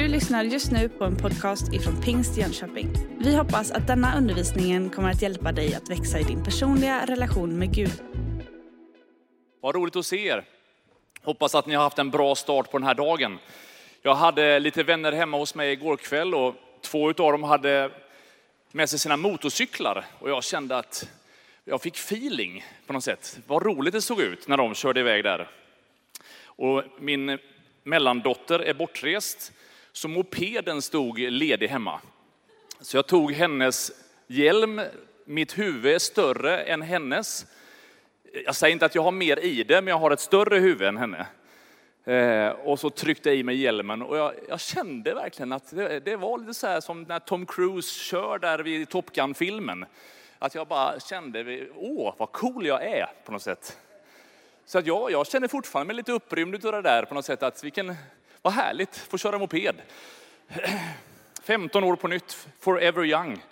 Du lyssnar just nu på en podcast ifrån Pingst Jönköping. Vi hoppas att denna undervisning kommer att hjälpa dig att växa i din personliga relation med Gud. Vad roligt att se er. Hoppas att ni har haft en bra start på den här dagen. Jag hade lite vänner hemma hos mig igår kväll och två av dem hade med sig sina motorcyklar och jag kände att jag fick feeling på något sätt. Vad roligt det såg ut när de körde iväg där. Och min mellandotter är bortrest, så mopeden stod ledig hemma. Så jag tog hennes hjälm, mitt huvud är större än hennes. Jag säger inte att jag har mer i det, men jag har ett större huvud än henne. Eh, och så tryckte jag i mig hjälmen och jag, jag kände verkligen att det, det, var lite så här som när Tom Cruise kör där vid Top Gun-filmen. Att jag bara kände, åh vad cool jag är på något sätt. Så att jag, jag känner fortfarande mig lite upprymd av det där på något sätt. Att vilken, vad härligt, få köra moped. 15 år på nytt, forever young.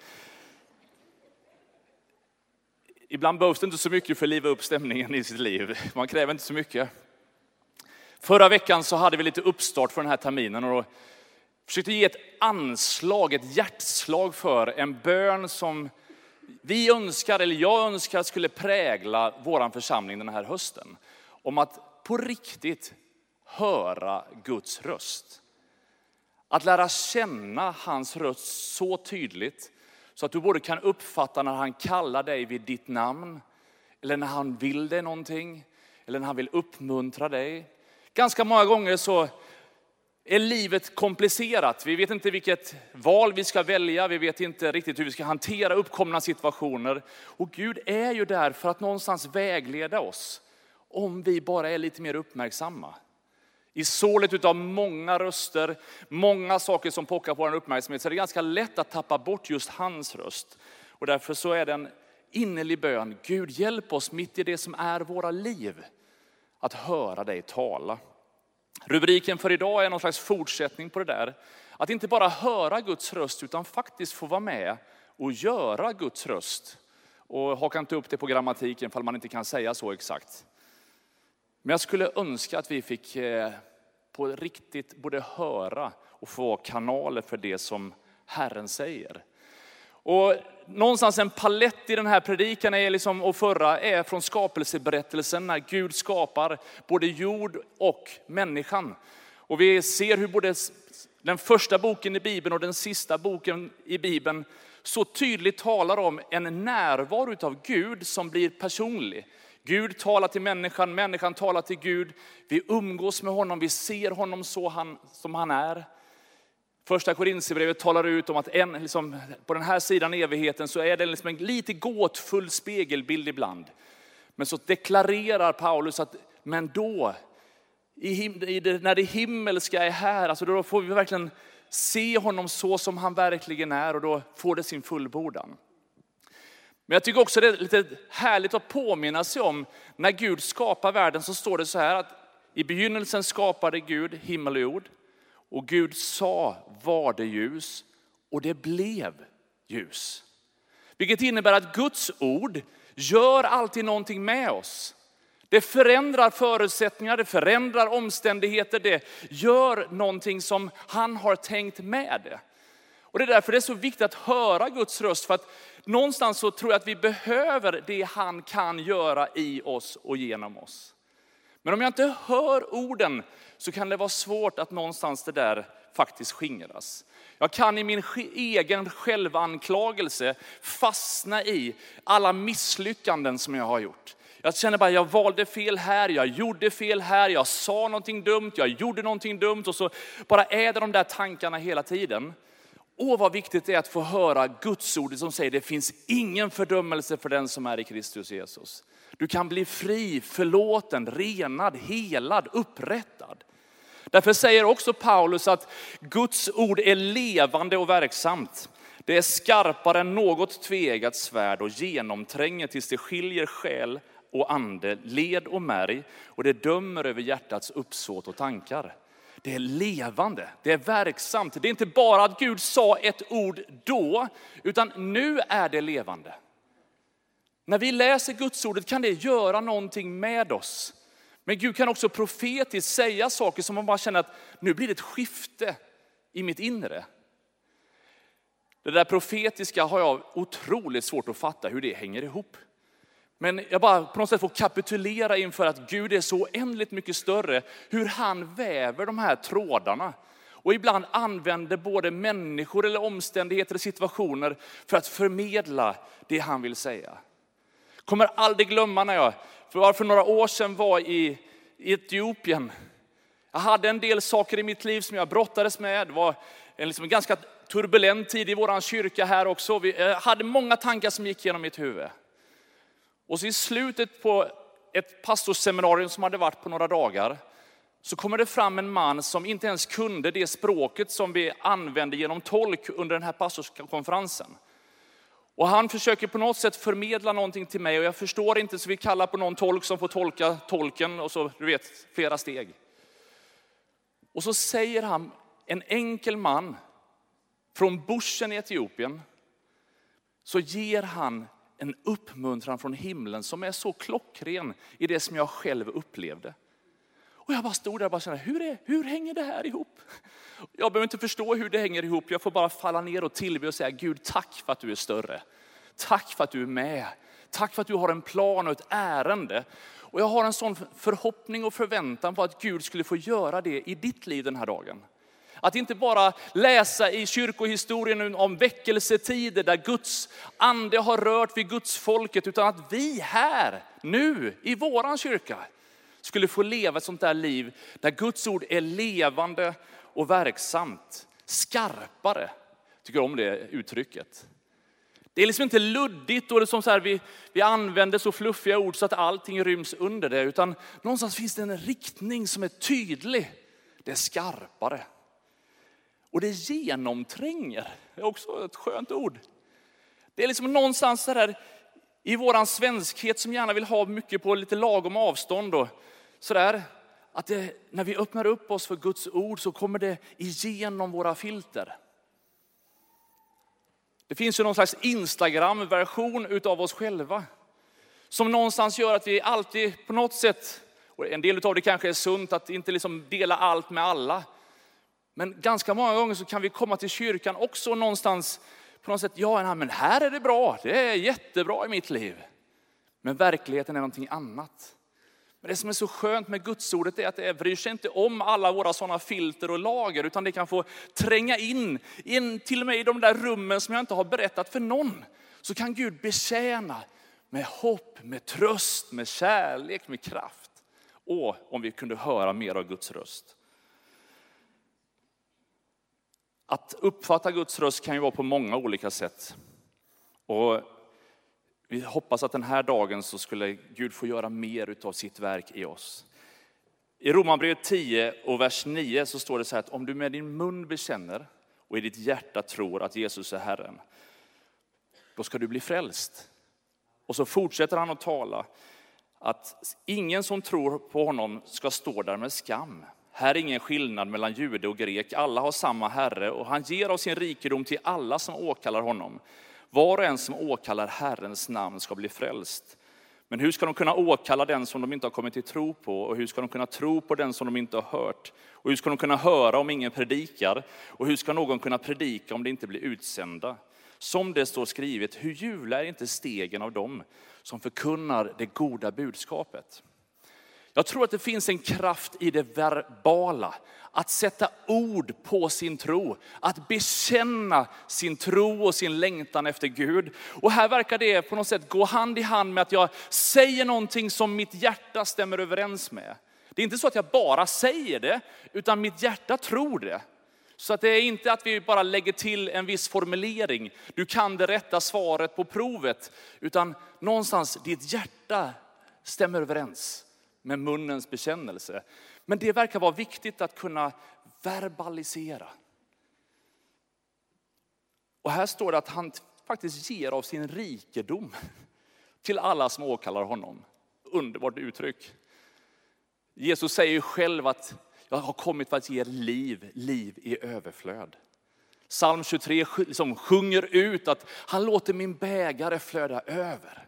Ibland behövs det inte så mycket för att liva upp stämningen i sitt liv. Man kräver inte så mycket. Förra veckan så hade vi lite uppstart för den här terminen och försökte ge ett anslag, ett hjärtslag för en bön som vi önskar, eller jag önskar, skulle prägla vår församling den här hösten. Om att på riktigt höra Guds röst. Att lära känna hans röst så tydligt så att du både kan uppfatta när han kallar dig vid ditt namn, eller när han vill dig någonting, eller när han vill uppmuntra dig. Ganska många gånger så är livet komplicerat. Vi vet inte vilket val vi ska välja, vi vet inte riktigt hur vi ska hantera uppkomna situationer. Och Gud är ju där för att någonstans vägleda oss, om vi bara är lite mer uppmärksamma. I sålet av många röster, många saker som pockar på vår uppmärksamhet, så är det ganska lätt att tappa bort just hans röst. Och därför så är det en innerlig bön, Gud hjälp oss mitt i det som är våra liv, att höra dig tala. Rubriken för idag är någon slags fortsättning på det där. Att inte bara höra Guds röst utan faktiskt få vara med och göra Guds röst. Och haka inte upp det på grammatiken ifall man inte kan säga så exakt. Men jag skulle önska att vi fick eh, på riktigt både höra och få kanaler för det som Herren säger. Och någonstans en palett i den här predikan är liksom, och förra är från skapelseberättelsen när Gud skapar både jord och människan. Och vi ser hur både den första boken i Bibeln och den sista boken i Bibeln så tydligt talar om en närvaro av Gud som blir personlig. Gud talar till människan, människan talar till Gud. Vi umgås med honom, vi ser honom så han, som han är. Första Korintierbrevet talar ut om att en, liksom, på den här sidan evigheten så är det liksom en lite gåtfull spegelbild ibland. Men så deklarerar Paulus att, men då, i, i det, när det himmelska är här, alltså då får vi verkligen se honom så som han verkligen är och då får det sin fullbordan. Men jag tycker också det är lite härligt att påminna sig om när Gud skapar världen så står det så här att i begynnelsen skapade Gud himmel och jord. Och Gud sa, var det ljus? Och det blev ljus. Vilket innebär att Guds ord gör alltid någonting med oss. Det förändrar förutsättningar, det förändrar omständigheter, det gör någonting som han har tänkt med det. Och det är därför det är så viktigt att höra Guds röst, för att någonstans så tror jag att vi behöver det han kan göra i oss och genom oss. Men om jag inte hör orden så kan det vara svårt att någonstans det där faktiskt skingras. Jag kan i min egen självanklagelse fastna i alla misslyckanden som jag har gjort. Jag känner bara, jag valde fel här, jag gjorde fel här, jag sa någonting dumt, jag gjorde någonting dumt och så bara är det de där tankarna hela tiden. Åh vad viktigt det är att få höra Guds ord som säger det finns ingen fördömelse för den som är i Kristus Jesus. Du kan bli fri, förlåten, renad, helad, upprättad. Därför säger också Paulus att Guds ord är levande och verksamt. Det är skarpare än något tvegat svärd och genomtränger tills det skiljer själ och ande, led och märg och det dömer över hjärtats uppsåt och tankar. Det är levande, det är verksamt. Det är inte bara att Gud sa ett ord då, utan nu är det levande. När vi läser Gudsordet kan det göra någonting med oss. Men Gud kan också profetiskt säga saker som man bara känner att nu blir det ett skifte i mitt inre. Det där profetiska har jag otroligt svårt att fatta hur det hänger ihop. Men jag bara på något sätt får kapitulera inför att Gud är så oändligt mycket större. Hur han väver de här trådarna. Och ibland använder både människor eller omständigheter och situationer för att förmedla det han vill säga. Kommer aldrig glömma när jag för, för några år sedan var i, i Etiopien. Jag hade en del saker i mitt liv som jag brottades med. Det var en liksom ganska turbulent tid i vår kyrka här också. Vi eh, hade många tankar som gick genom mitt huvud. Och så i slutet på ett pastorsseminarium som hade varit på några dagar, så kommer det fram en man som inte ens kunde det språket som vi använde genom tolk under den här pastorskonferensen. Och han försöker på något sätt förmedla någonting till mig och jag förstår inte så vi kallar på någon tolk som får tolka tolken och så, du vet, flera steg. Och så säger han, en enkel man från bushen i Etiopien, så ger han en uppmuntran från himlen som är så klockren i det som jag själv upplevde. Och jag bara stod där och bara kände, hur, är, hur hänger det här ihop? Jag behöver inte förstå hur det hänger ihop, jag får bara falla ner och tillbe och säga, Gud tack för att du är större. Tack för att du är med. Tack för att du har en plan och ett ärende. Och jag har en sån förhoppning och förväntan på att Gud skulle få göra det i ditt liv den här dagen. Att inte bara läsa i kyrkohistorien om väckelsetider där Guds ande har rört vid Guds folket, utan att vi här, nu, i våran kyrka, skulle få leva ett sånt där liv där Guds ord är levande och verksamt. Skarpare, tycker om det uttrycket. Det är liksom inte luddigt och det som så här, vi, vi använder så fluffiga ord så att allting ryms under det, utan någonstans finns det en riktning som är tydlig. Det är skarpare. Och det genomtränger, det är också ett skönt ord. Det är liksom någonstans där i våran svenskhet som gärna vill ha mycket på lite lagom avstånd. Och sådär, att det, när vi öppnar upp oss för Guds ord så kommer det igenom våra filter. Det finns ju någon slags Instagram-version utav oss själva. Som någonstans gör att vi alltid på något sätt, och en del av det kanske är sunt att inte liksom dela allt med alla. Men ganska många gånger så kan vi komma till kyrkan också någonstans på något sätt, ja men här är det bra, det är jättebra i mitt liv. Men verkligheten är någonting annat. Men det som är så skönt med gudsordet är att det bryr sig inte om alla våra sådana filter och lager, utan det kan få tränga in, in till och med i de där rummen som jag inte har berättat för någon. Så kan Gud betjäna med hopp, med tröst, med kärlek, med kraft. Och om vi kunde höra mer av Guds röst. Att uppfatta Guds röst kan ju vara på många olika sätt. Och vi hoppas att den här dagen så skulle Gud få göra mer av sitt verk i oss. I Romarbrevet 10 och vers 9 så står det så här att om du med din mun bekänner och i ditt hjärta tror att Jesus är Herren, då ska du bli frälst. Och så fortsätter han att tala att ingen som tror på honom ska stå där med skam. Här är ingen skillnad mellan jude och grek, alla har samma Herre och han ger av sin rikedom till alla som åkallar honom. Var och en som åkallar Herrens namn ska bli frälst. Men hur ska de kunna åkalla den som de inte har kommit till tro på? Och hur ska de kunna tro på den som de inte har hört? Och hur ska de kunna höra om ingen predikar? Och hur ska någon kunna predika om det inte blir utsända? Som det står skrivet, hur ljuvliga är inte stegen av dem som förkunnar det goda budskapet? Jag tror att det finns en kraft i det verbala. Att sätta ord på sin tro. Att bekänna sin tro och sin längtan efter Gud. Och här verkar det på något sätt gå hand i hand med att jag säger någonting som mitt hjärta stämmer överens med. Det är inte så att jag bara säger det, utan mitt hjärta tror det. Så att det är inte att vi bara lägger till en viss formulering, du kan det rätta svaret på provet, utan någonstans ditt hjärta stämmer överens med munnens bekännelse. Men det verkar vara viktigt att kunna verbalisera. Och här står det att han faktiskt ger av sin rikedom till alla som åkallar honom. Underbart uttryck. Jesus säger ju själv att jag har kommit för att ge liv, liv i överflöd. Psalm 23 liksom sjunger ut att han låter min bägare flöda över.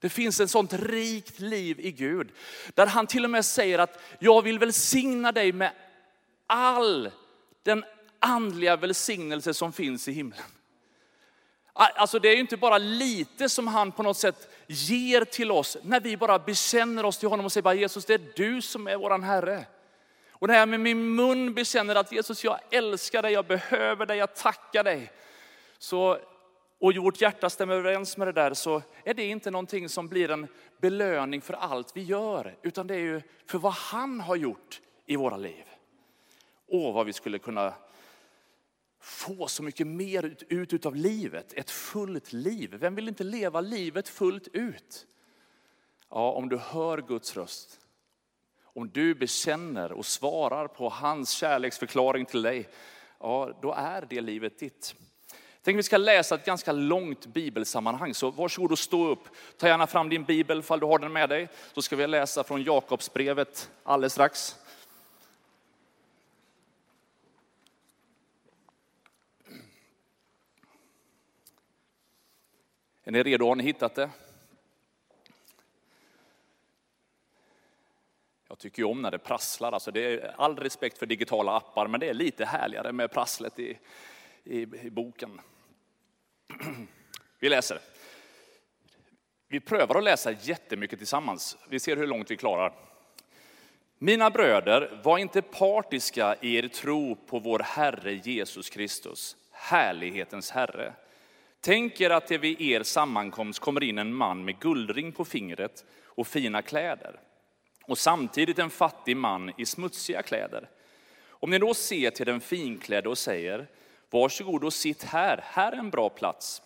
Det finns ett sånt rikt liv i Gud. Där han till och med säger att jag vill välsigna dig med all den andliga välsignelse som finns i himlen. Alltså det är ju inte bara lite som han på något sätt ger till oss när vi bara bekänner oss till honom och säger bara Jesus det är du som är våran Herre. Och när jag med min mun bekänner att Jesus jag älskar dig, jag behöver dig, jag tackar dig. Så, och vårt hjärta stämmer överens med det där så är det inte någonting som blir en belöning för allt vi gör. Utan det är ju för vad han har gjort i våra liv. Åh vad vi skulle kunna få så mycket mer ut, ut av livet, ett fullt liv. Vem vill inte leva livet fullt ut? Ja, om du hör Guds röst, om du bekänner och svarar på hans kärleksförklaring till dig, ja, då är det livet ditt. Tänk vi ska läsa ett ganska långt bibelsammanhang, så varsågod och stå upp. Ta gärna fram din bibel ifall du har den med dig. Då ska vi läsa från Jakobsbrevet alldeles strax. Är ni redo? Har ni hittat det? Jag tycker ju om när det prasslar. Alltså det är all respekt för digitala appar, men det är lite härligare med prasslet i, i, i boken. Vi läser. Vi prövar att läsa jättemycket tillsammans. Vi ser hur långt vi klarar. Mina bröder, var inte partiska i er tro på vår Herre Jesus Kristus, härlighetens Herre. Tänk er att det vid er sammankomst kommer in en man med guldring på fingret och fina kläder och samtidigt en fattig man i smutsiga kläder. Om ni då ser till den finklädde och säger, varsågod och sitt här, här är en bra plats.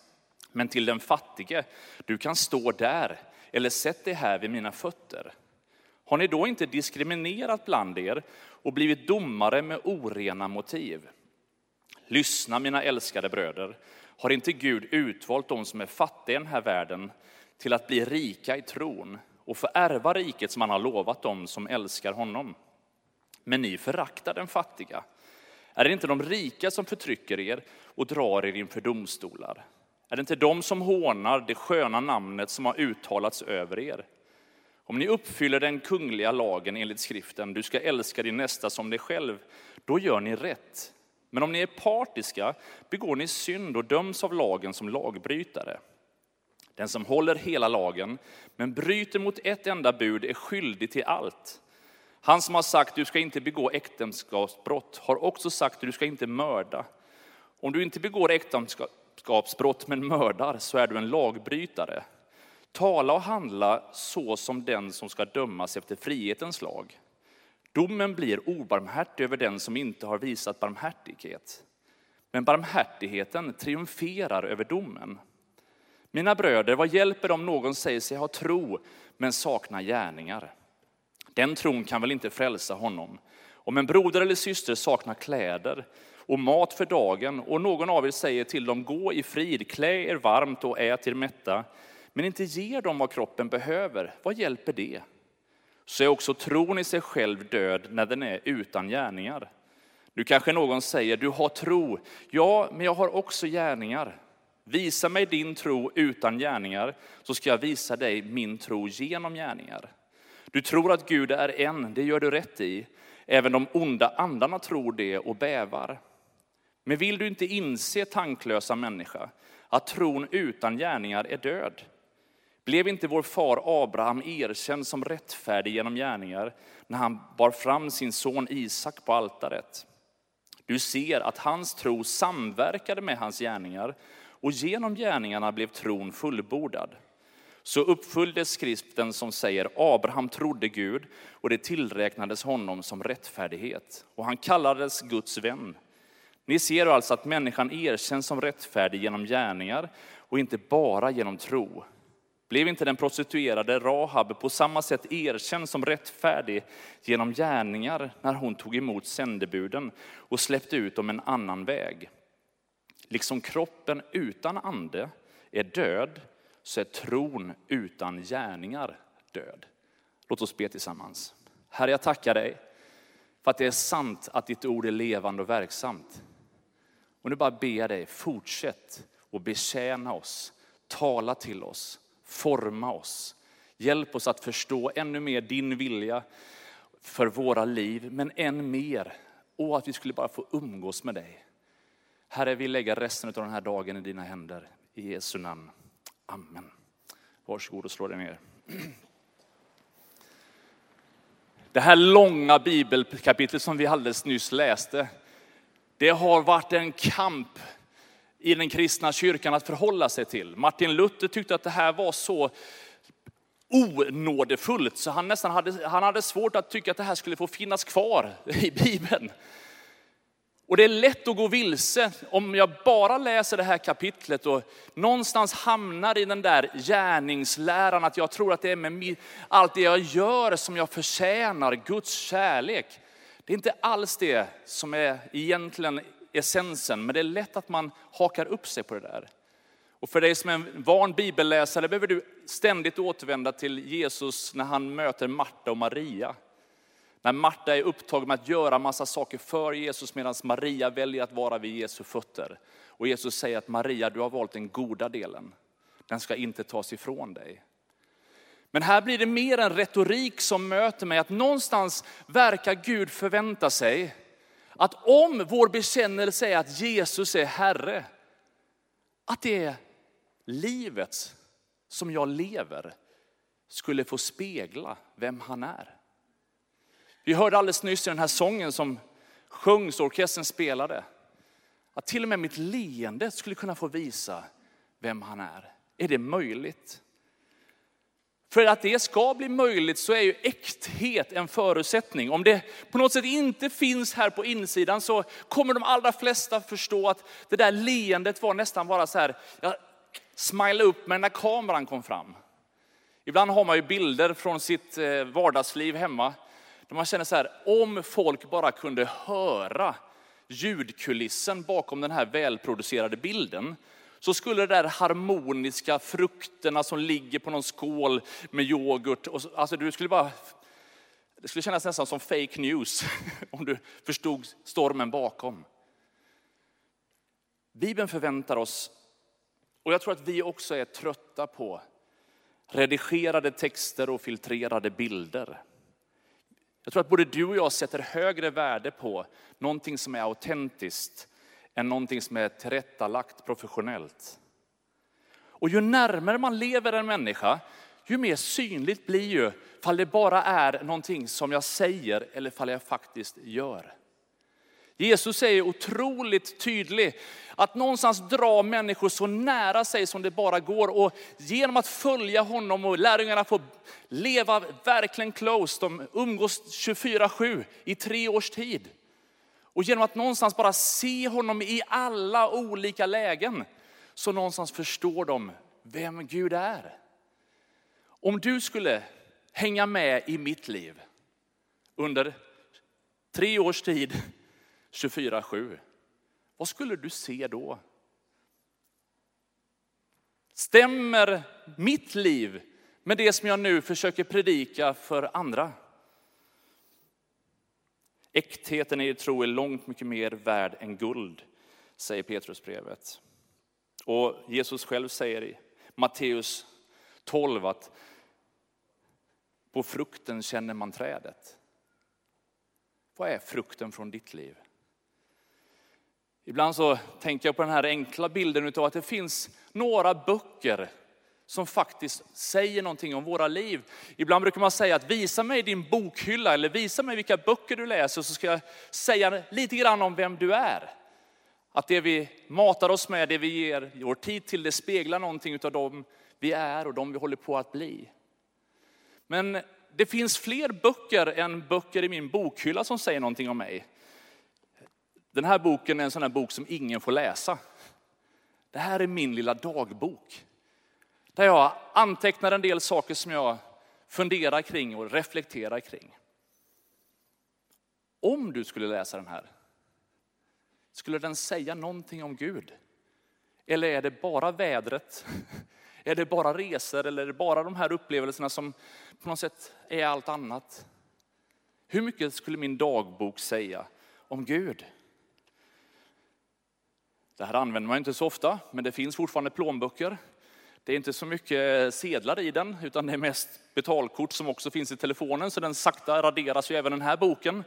Men till den fattige, du kan stå där, eller sätt dig här vid mina fötter. Har ni då inte diskriminerat bland er och blivit domare med orena motiv? Lyssna mina älskade bröder, har inte Gud utvalt de som är fattiga i den här världen till att bli rika i tron och få ärva riket som han har lovat dem som älskar honom? Men ni föraktar den fattiga. Är det inte de rika som förtrycker er och drar er inför domstolar? Är det inte de som hånar det sköna namnet som har uttalats över er? Om ni uppfyller den kungliga lagen enligt skriften, du ska älska din nästa som dig själv, då gör ni rätt. Men om ni är partiska begår ni synd och döms av lagen som lagbrytare. Den som håller hela lagen men bryter mot ett enda bud är skyldig till allt. Han som har sagt du ska inte begå äktenskapsbrott har också sagt du ska inte mörda. Om du inte begår äktenskapsbrott men mördar så är du en lagbrytare. Tala och handla så som den som ska dömas efter frihetens lag. Domen blir obarmhärtig över den som inte har visat barmhärtighet. Men barmhärtigheten triumferar över domen. Mina bröder, vad hjälper det om någon säger sig ha tro men saknar gärningar? Den tron kan väl inte frälsa honom. Om en broder eller syster saknar kläder och mat för dagen och någon av er säger till dem gå i frid, klä er varmt och ät er mätta, men inte ger dem vad kroppen behöver, vad hjälper det? så är också tron i sig själv död när den är utan gärningar. Nu kanske någon säger, du har tro. Ja, men jag har också gärningar. Visa mig din tro utan gärningar, så ska jag visa dig min tro genom gärningar. Du tror att Gud är en, det gör du rätt i. Även de onda andarna tror det och bävar. Men vill du inte inse, tanklösa människa, att tron utan gärningar är död? Blev inte vår far Abraham erkänd som rättfärdig genom gärningar när han bar fram sin son Isak på altaret? Du ser att hans tro samverkade med hans gärningar och genom gärningarna blev tron fullbordad. Så uppfylldes skriften som säger Abraham trodde Gud och det tillräknades honom som rättfärdighet och han kallades Guds vän. Ni ser alltså att människan erkänns som rättfärdig genom gärningar och inte bara genom tro. Blev inte den prostituerade Rahab på samma sätt erkänd som rättfärdig genom gärningar när hon tog emot sändebuden och släppte ut dem en annan väg? Liksom kroppen utan ande är död, så är tron utan gärningar död. Låt oss be tillsammans. Herre, jag tackar dig för att det är sant att ditt ord är levande och verksamt. Och nu bara ber jag dig, fortsätt att betjäna oss, tala till oss Forma oss. Hjälp oss att förstå ännu mer din vilja för våra liv, men än mer Och att vi skulle bara få umgås med dig. Herre, vi lägger resten av den här dagen i dina händer. I Jesu namn. Amen. Varsågod och slå dig ner. Det här långa bibelkapitlet som vi alldeles nyss läste, det har varit en kamp i den kristna kyrkan att förhålla sig till. Martin Luther tyckte att det här var så onådefullt så han nästan hade, han hade svårt att tycka att det här skulle få finnas kvar i Bibeln. Och det är lätt att gå vilse om jag bara läser det här kapitlet och någonstans hamnar i den där gärningsläran att jag tror att det är med allt det jag gör som jag förtjänar Guds kärlek. Det är inte alls det som är egentligen essensen, men det är lätt att man hakar upp sig på det där. Och för dig som är en van bibelläsare behöver du ständigt återvända till Jesus när han möter Marta och Maria. När Marta är upptagen med att göra massa saker för Jesus medan Maria väljer att vara vid Jesu fötter. Och Jesus säger att Maria, du har valt den goda delen. Den ska inte tas ifrån dig. Men här blir det mer en retorik som möter mig, att någonstans verkar Gud förvänta sig att om vår bekännelse är att Jesus är Herre, att det livet som jag lever skulle få spegla vem han är. Vi hörde alldeles nyss i den här sången som sjungs och orkestern spelade, att till och med mitt leende skulle kunna få visa vem han är. Är det möjligt? För att det ska bli möjligt så är ju äkthet en förutsättning. Om det på något sätt inte finns här på insidan så kommer de allra flesta förstå att det där leendet var nästan bara så här, jag smilade upp mig när kameran kom fram. Ibland har man ju bilder från sitt eh, vardagsliv hemma där man känner så här, om folk bara kunde höra ljudkulissen bakom den här välproducerade bilden, så skulle det där harmoniska frukterna som ligger på någon skål med yoghurt, och, alltså du skulle bara, det skulle kännas nästan som fake news om du förstod stormen bakom. Bibeln förväntar oss, och jag tror att vi också är trötta på redigerade texter och filtrerade bilder. Jag tror att både du och jag sätter högre värde på någonting som är autentiskt än någonting som är tillrättalagt professionellt. Och ju närmare man lever en människa, ju mer synligt blir ju fall det bara är någonting som jag säger eller fall jag faktiskt gör. Jesus säger otroligt tydligt att någonstans dra människor så nära sig som det bara går. Och genom att följa honom och lärjungarna får leva verkligen close, de umgås 24-7 i tre års tid. Och genom att någonstans bara se honom i alla olika lägen, så någonstans förstår de vem Gud är. Om du skulle hänga med i mitt liv under tre års tid 24-7. Vad skulle du se då? Stämmer mitt liv med det som jag nu försöker predika för andra? Äktheten i er tro är långt mycket mer värd än guld, säger Petrusbrevet. Och Jesus själv säger i Matteus 12 att på frukten känner man trädet. Vad är frukten från ditt liv? Ibland så tänker jag på den här enkla bilden av att det finns några böcker som faktiskt säger någonting om våra liv. Ibland brukar man säga att visa mig din bokhylla eller visa mig vilka böcker du läser så ska jag säga lite grann om vem du är. Att det vi matar oss med, det vi ger vår tid till, det speglar någonting av dem vi är och de vi håller på att bli. Men det finns fler böcker än böcker i min bokhylla som säger någonting om mig. Den här boken är en sån här bok som ingen får läsa. Det här är min lilla dagbok. Där jag antecknar en del saker som jag funderar kring och reflekterar kring. Om du skulle läsa den här, skulle den säga någonting om Gud? Eller är det bara vädret? Är det bara resor eller är det bara de här upplevelserna som på något sätt är allt annat? Hur mycket skulle min dagbok säga om Gud? Det här använder man inte så ofta, men det finns fortfarande plånböcker. Det är inte så mycket sedlar i den, utan det är mest betalkort som också finns i telefonen, så den sakta raderas ju även den här boken.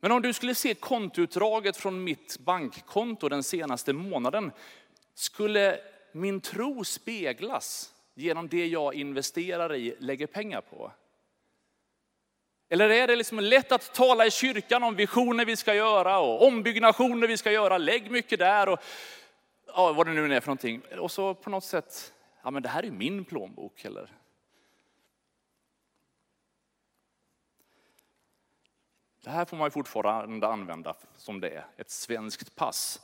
Men om du skulle se kontoutdraget från mitt bankkonto den senaste månaden, skulle min tro speglas genom det jag investerar i, lägger pengar på? Eller är det liksom lätt att tala i kyrkan om visioner vi ska göra och ombyggnationer vi ska göra, lägg mycket där och ja, vad det nu är för någonting. Och så på något sätt, ja men det här är min plånbok eller Det här får man ju fortfarande använda som det är, ett svenskt pass.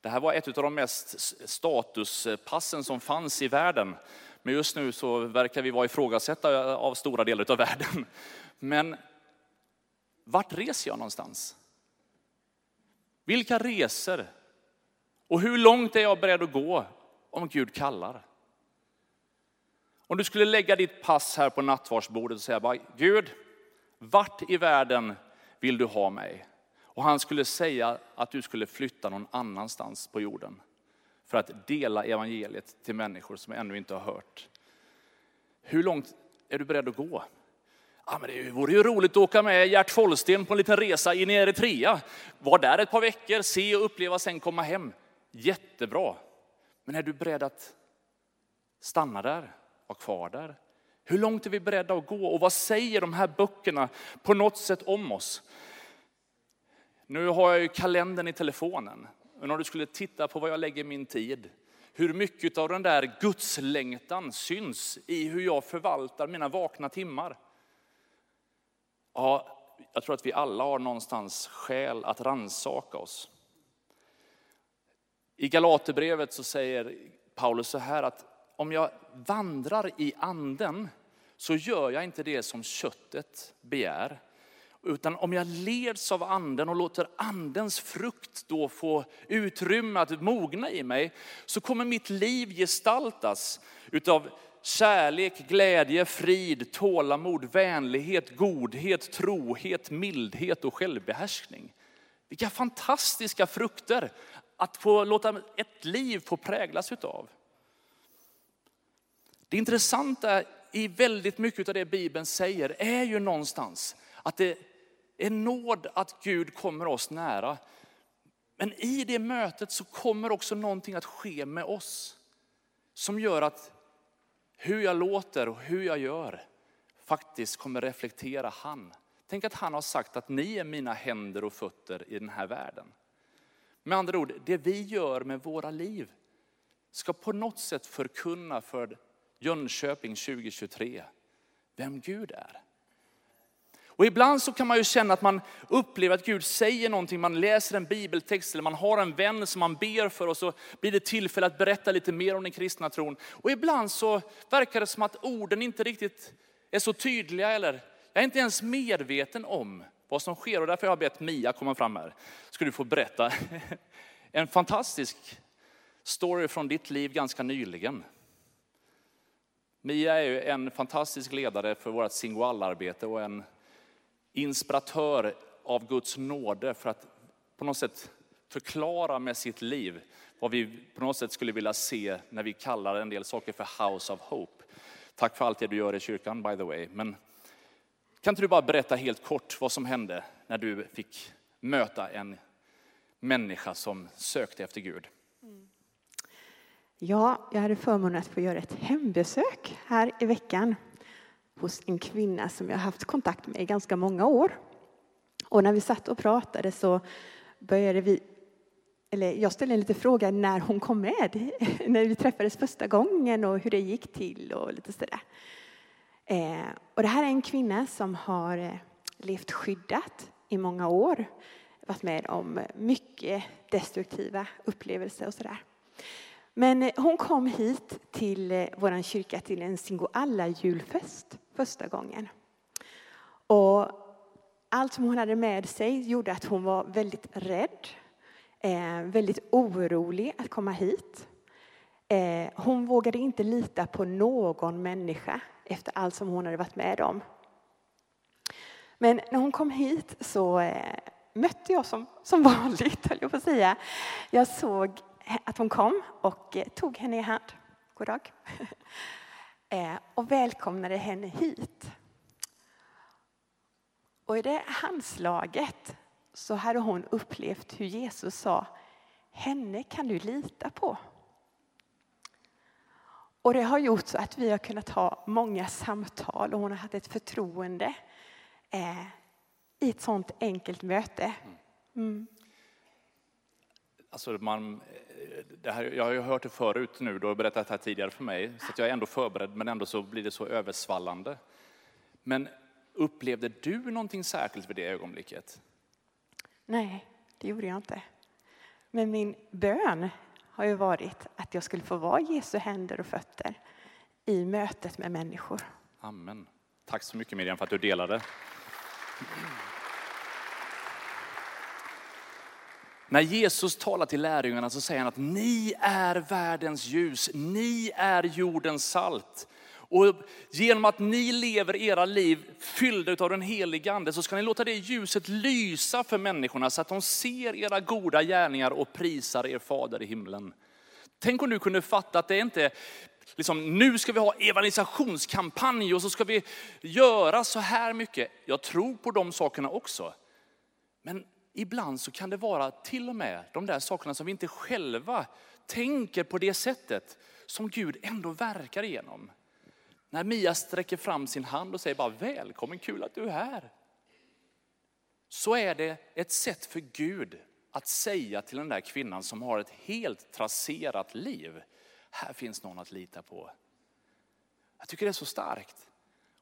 Det här var ett av de mest statuspassen som fanns i världen. Men just nu så verkar vi vara ifrågasatta av stora delar av världen. Men vart reser jag någonstans? Vilka resor? Och hur långt är jag beredd att gå om Gud kallar? Om du skulle lägga ditt pass här på nattvardsbordet och säga bara, Gud, vart i världen vill du ha mig? Och han skulle säga att du skulle flytta någon annanstans på jorden för att dela evangeliet till människor som ännu inte har hört. Hur långt är du beredd att gå? Ja, men det vore ju roligt att åka med Gert Follsten på en liten resa in i Eritrea. Var där ett par veckor, se och uppleva, sen komma hem. Jättebra. Men är du beredd att stanna där, vara kvar där? Hur långt är vi beredda att gå och vad säger de här böckerna på något sätt om oss? Nu har jag ju kalendern i telefonen. Men om du skulle titta på vad jag lägger min tid, hur mycket av den där gudslängtan syns i hur jag förvaltar mina vakna timmar. Ja, jag tror att vi alla har någonstans skäl att ransaka oss. I Galaterbrevet så säger Paulus så här att om jag vandrar i anden så gör jag inte det som köttet begär. Utan om jag leds av anden och låter andens frukt då få utrymme att mogna i mig, så kommer mitt liv gestaltas utav kärlek, glädje, frid, tålamod, vänlighet, godhet, trohet, mildhet och självbehärskning. Vilka fantastiska frukter att få låta ett liv få präglas utav. Det intressanta i väldigt mycket av det Bibeln säger är ju någonstans att det är nåd att Gud kommer oss nära. Men i det mötet så kommer också någonting att ske med oss som gör att hur jag låter och hur jag gör faktiskt kommer reflektera han. Tänk att han har sagt att ni är mina händer och fötter i den här världen. Med andra ord, det vi gör med våra liv ska på något sätt förkunna för Jönköping 2023 vem Gud är. Och ibland så kan man ju känna att man upplever att Gud säger någonting, man läser en bibeltext eller man har en vän som man ber för och så blir det tillfälle att berätta lite mer om den kristna tron. Och ibland så verkar det som att orden inte riktigt är så tydliga eller jag är inte ens medveten om vad som sker och därför har jag bett Mia komma fram här. Ska du få berätta en fantastisk story från ditt liv ganska nyligen. Mia är ju en fantastisk ledare för vårt Singoalla-arbete och en inspiratör av Guds nåde för att på något sätt förklara med sitt liv vad vi på något sätt skulle vilja se när vi kallar en del saker för House of Hope. Tack för allt det du gör i kyrkan by the way. Men kan inte du bara berätta helt kort vad som hände när du fick möta en människa som sökte efter Gud? Mm. Ja, jag hade förmånen att få göra ett hembesök här i veckan hos en kvinna som jag haft kontakt med i ganska många år. Och när vi satt och pratade så började vi, eller jag ställde en liten fråga när hon kom med, när vi träffades första gången och hur det gick till och lite sådär. Eh, och det här är en kvinna som har eh, levt skyddat i många år, varit med om mycket destruktiva upplevelser och sådär. Men eh, hon kom hit till eh, vår kyrka till en Singoalla julfest första gången. Och allt som hon hade med sig gjorde att hon var väldigt rädd, eh, väldigt orolig att komma hit. Hon vågade inte lita på någon människa efter allt som hon hade varit med om. Men när hon kom hit så mötte jag som, som vanligt, höll jag på att säga. Jag såg att hon kom och eh, tog henne i hand. God dag. Eh, och välkomnade henne hit. Och i det handslaget så hade hon upplevt hur Jesus sa, henne kan du lita på. Och det har gjort så att vi har kunnat ha många samtal och hon har haft ett förtroende eh, i ett sånt enkelt möte. Mm. Alltså man, det här, jag har ju hört det förut nu, du har berättat det här tidigare för mig, så jag är ändå förberedd, men ändå så blir det så översvallande. Men upplevde du någonting särskilt vid det ögonblicket? Nej, det gjorde jag inte. Men min bön har ju varit att jag skulle få vara Jesu händer och fötter i mötet med människor. Amen. Tack så mycket Miriam för att du delade. När Jesus talar till lärjungarna så säger han att ni är världens ljus, ni är jordens salt. Och genom att ni lever era liv fyllda av den helige ande så ska ni låta det ljuset lysa för människorna så att de ser era goda gärningar och prisar er fader i himlen. Tänk om du kunde fatta att det inte liksom, nu ska vi ha evangelisationskampanj och så ska vi göra så här mycket. Jag tror på de sakerna också. Men ibland så kan det vara till och med de där sakerna som vi inte själva tänker på det sättet som Gud ändå verkar igenom. När Mia sträcker fram sin hand och säger bara välkommen, kul att du är här. Så är det ett sätt för Gud att säga till den där kvinnan som har ett helt traserat liv, här finns någon att lita på. Jag tycker det är så starkt.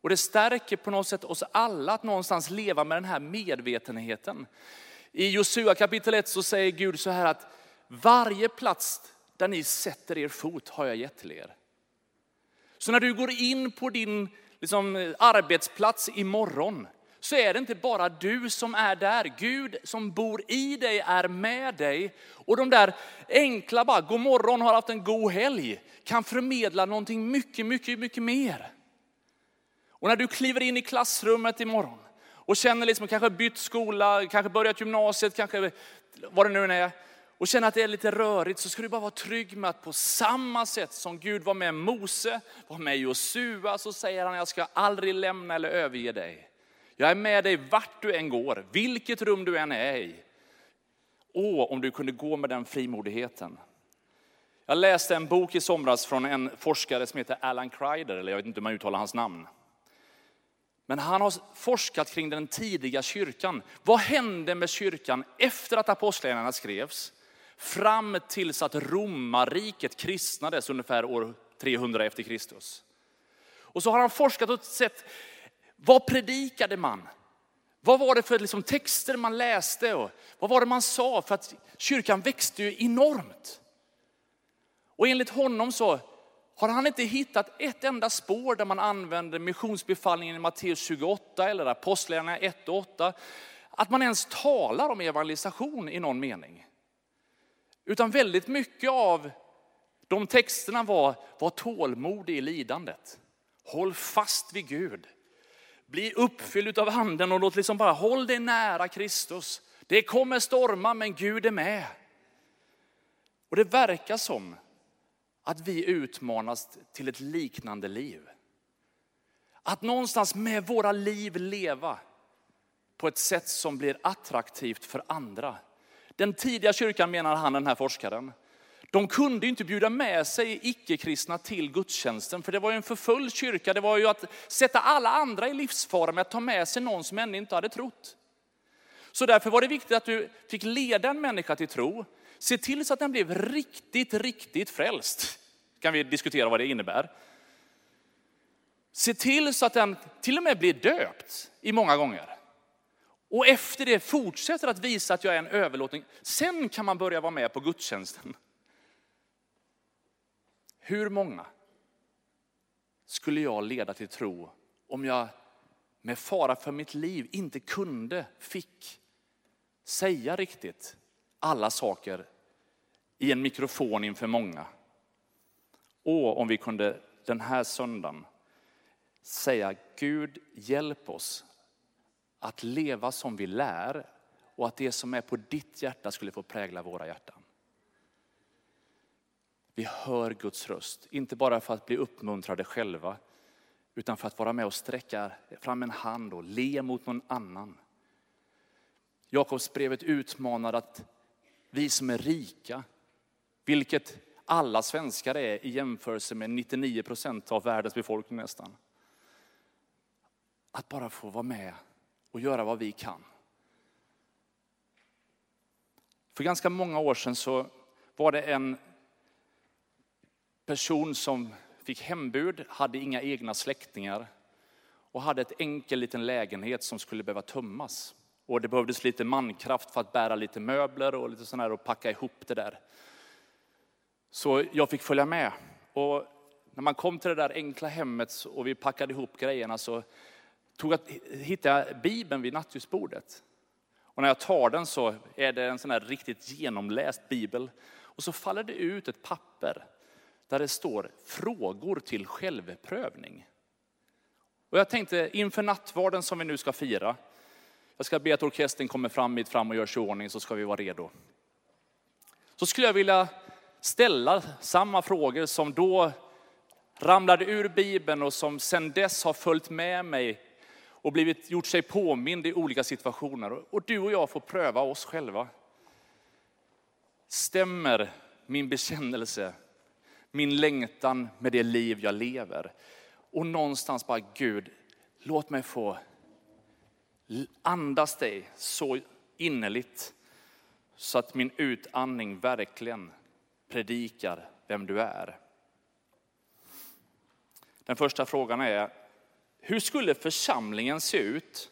Och det stärker på något sätt oss alla att någonstans leva med den här medvetenheten. I Josua kapitel 1 så säger Gud så här att varje plats där ni sätter er fot har jag gett till er. Så när du går in på din liksom, arbetsplats imorgon så är det inte bara du som är där. Gud som bor i dig är med dig. Och de där enkla bara, god morgon, har haft en god helg, kan förmedla någonting mycket, mycket, mycket mer. Och när du kliver in i klassrummet imorgon och känner liksom kanske bytt skola, kanske börjat gymnasiet, kanske vad det nu är, och känner att det är lite rörigt så ska du bara vara trygg med att på samma sätt som Gud var med Mose, var med Josua, så säger han jag ska aldrig lämna eller överge dig. Jag är med dig vart du än går, vilket rum du än är i. Åh, om du kunde gå med den frimodigheten. Jag läste en bok i somras från en forskare som heter Alan Kreider, eller jag vet inte hur man uttalar hans namn. Men han har forskat kring den tidiga kyrkan. Vad hände med kyrkan efter att apostlagärningarna skrevs? Fram tills att romarriket kristnades ungefär år 300 efter Kristus. Och så har han forskat och sett, vad predikade man? Vad var det för liksom texter man läste? Och vad var det man sa? För att kyrkan växte ju enormt. Och enligt honom så har han inte hittat ett enda spår där man använder missionsbefallningen i Matteus 28 eller Apostlagärningarna 1 och 8. Att man ens talar om evangelisation i någon mening. Utan väldigt mycket av de texterna var, var tålmodig i lidandet. Håll fast vid Gud. Bli uppfylld av anden och låt liksom bara håll dig nära Kristus. Det kommer storma men Gud är med. Och det verkar som att vi utmanas till ett liknande liv. Att någonstans med våra liv leva på ett sätt som blir attraktivt för andra. Den tidiga kyrkan menar han, den här forskaren, de kunde inte bjuda med sig icke-kristna till gudstjänsten, för det var ju en förföljd kyrka. Det var ju att sätta alla andra i livsfara med att ta med sig någon som ännu inte hade trott. Så därför var det viktigt att du fick leda en människa till tro. Se till så att den blev riktigt, riktigt frälst. Kan vi diskutera vad det innebär. Se till så att den till och med blir döpt i många gånger. Och efter det fortsätter att visa att jag är en överlåtning. Sen kan man börja vara med på gudstjänsten. Hur många skulle jag leda till tro om jag med fara för mitt liv inte kunde, fick säga riktigt alla saker i en mikrofon inför många. Och om vi kunde den här söndagen säga Gud hjälp oss att leva som vi lär och att det som är på ditt hjärta skulle få prägla våra hjärtan. Vi hör Guds röst, inte bara för att bli uppmuntrade själva, utan för att vara med och sträcka fram en hand och le mot någon annan. Jakobsbrevet utmanar att vi som är rika, vilket alla svenskar är i jämförelse med 99 procent av världens befolkning nästan. Att bara få vara med och göra vad vi kan. För ganska många år sedan så var det en person som fick hembud, hade inga egna släktingar och hade ett enkel liten lägenhet som skulle behöva tömmas. Och det behövdes lite mankraft för att bära lite möbler och lite sådär och packa ihop det där. Så jag fick följa med. Och när man kom till det där enkla hemmet och vi packade ihop grejerna så tog jag, hittade jag Bibeln vid nattduksbordet. Och när jag tar den så är det en sån här riktigt genomläst bibel. Och så faller det ut ett papper där det står frågor till självprövning. Och jag tänkte inför nattvarden som vi nu ska fira, jag ska be att orkestern kommer fram hit fram och gör sig i ordning så ska vi vara redo. Så skulle jag vilja ställa samma frågor som då ramlade ur Bibeln och som sedan dess har följt med mig och blivit, gjort sig påmind i olika situationer. Och du och jag får pröva oss själva. Stämmer min bekännelse, min längtan med det liv jag lever? Och någonstans bara Gud, låt mig få andas dig så innerligt så att min utandning verkligen predikar vem du är. Den första frågan är, hur skulle församlingen se ut,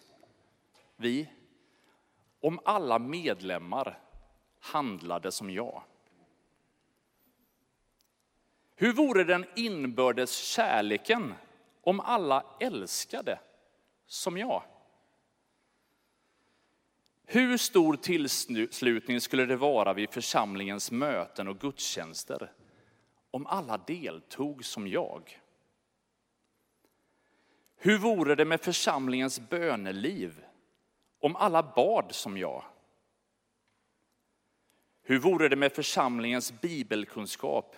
vi, om alla medlemmar handlade som jag? Hur vore den inbördes kärleken om alla älskade som jag? Hur stor tillslutning skulle det vara vid församlingens möten och gudstjänster om alla deltog som jag? Hur vore det med församlingens böneliv om alla bad som jag? Hur vore det med församlingens bibelkunskap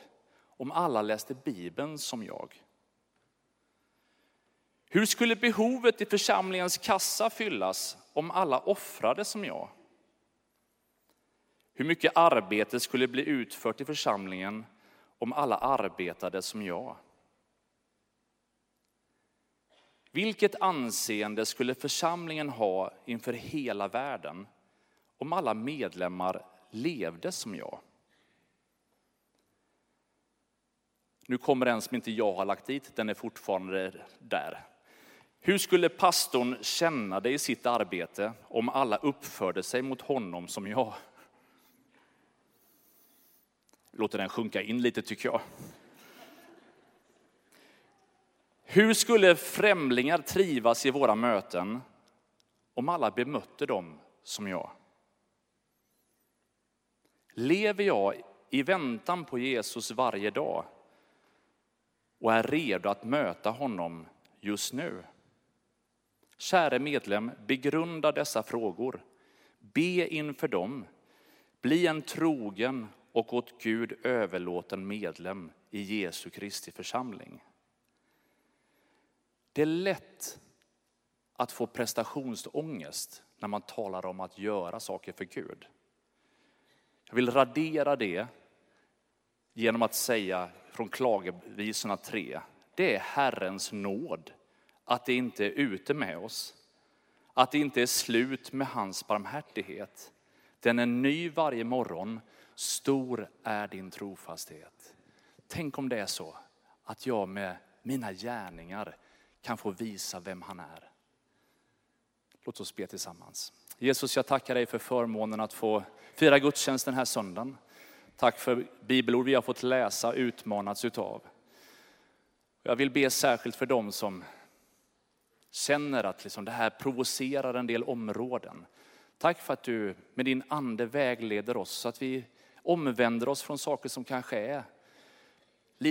om alla läste Bibeln som jag? Hur skulle behovet i församlingens kassa fyllas om alla offrade som jag? Hur mycket arbete skulle bli utfört i församlingen om alla arbetade som jag? Vilket anseende skulle församlingen ha inför hela världen om alla medlemmar levde som jag? Nu kommer en som inte jag har lagt dit, den är fortfarande där. Hur skulle pastorn känna det i sitt arbete om alla uppförde sig mot honom som jag? Låter den sjunka in lite tycker jag. Hur skulle främlingar trivas i våra möten om alla bemötte dem som jag? Lever jag i väntan på Jesus varje dag och är redo att möta honom just nu? Käre medlem, begrunda dessa frågor. Be inför dem. Bli en trogen och åt Gud överlåten medlem i Jesu Kristi församling. Det är lätt att få prestationsångest när man talar om att göra saker för Gud. Jag vill radera det genom att säga från Klagevisorna 3, det är Herrens nåd att det inte är ute med oss. Att det inte är slut med hans barmhärtighet. Den är ny varje morgon, stor är din trofasthet. Tänk om det är så att jag med mina gärningar kan få visa vem han är. Låt oss be tillsammans. Jesus, jag tackar dig för förmånen att få fira gudstjänst den här söndagen. Tack för bibelord vi har fått läsa och utmanats utav. Jag vill be särskilt för dem som känner att liksom det här provocerar en del områden. Tack för att du med din ande vägleder oss så att vi omvänder oss från saker som kanske är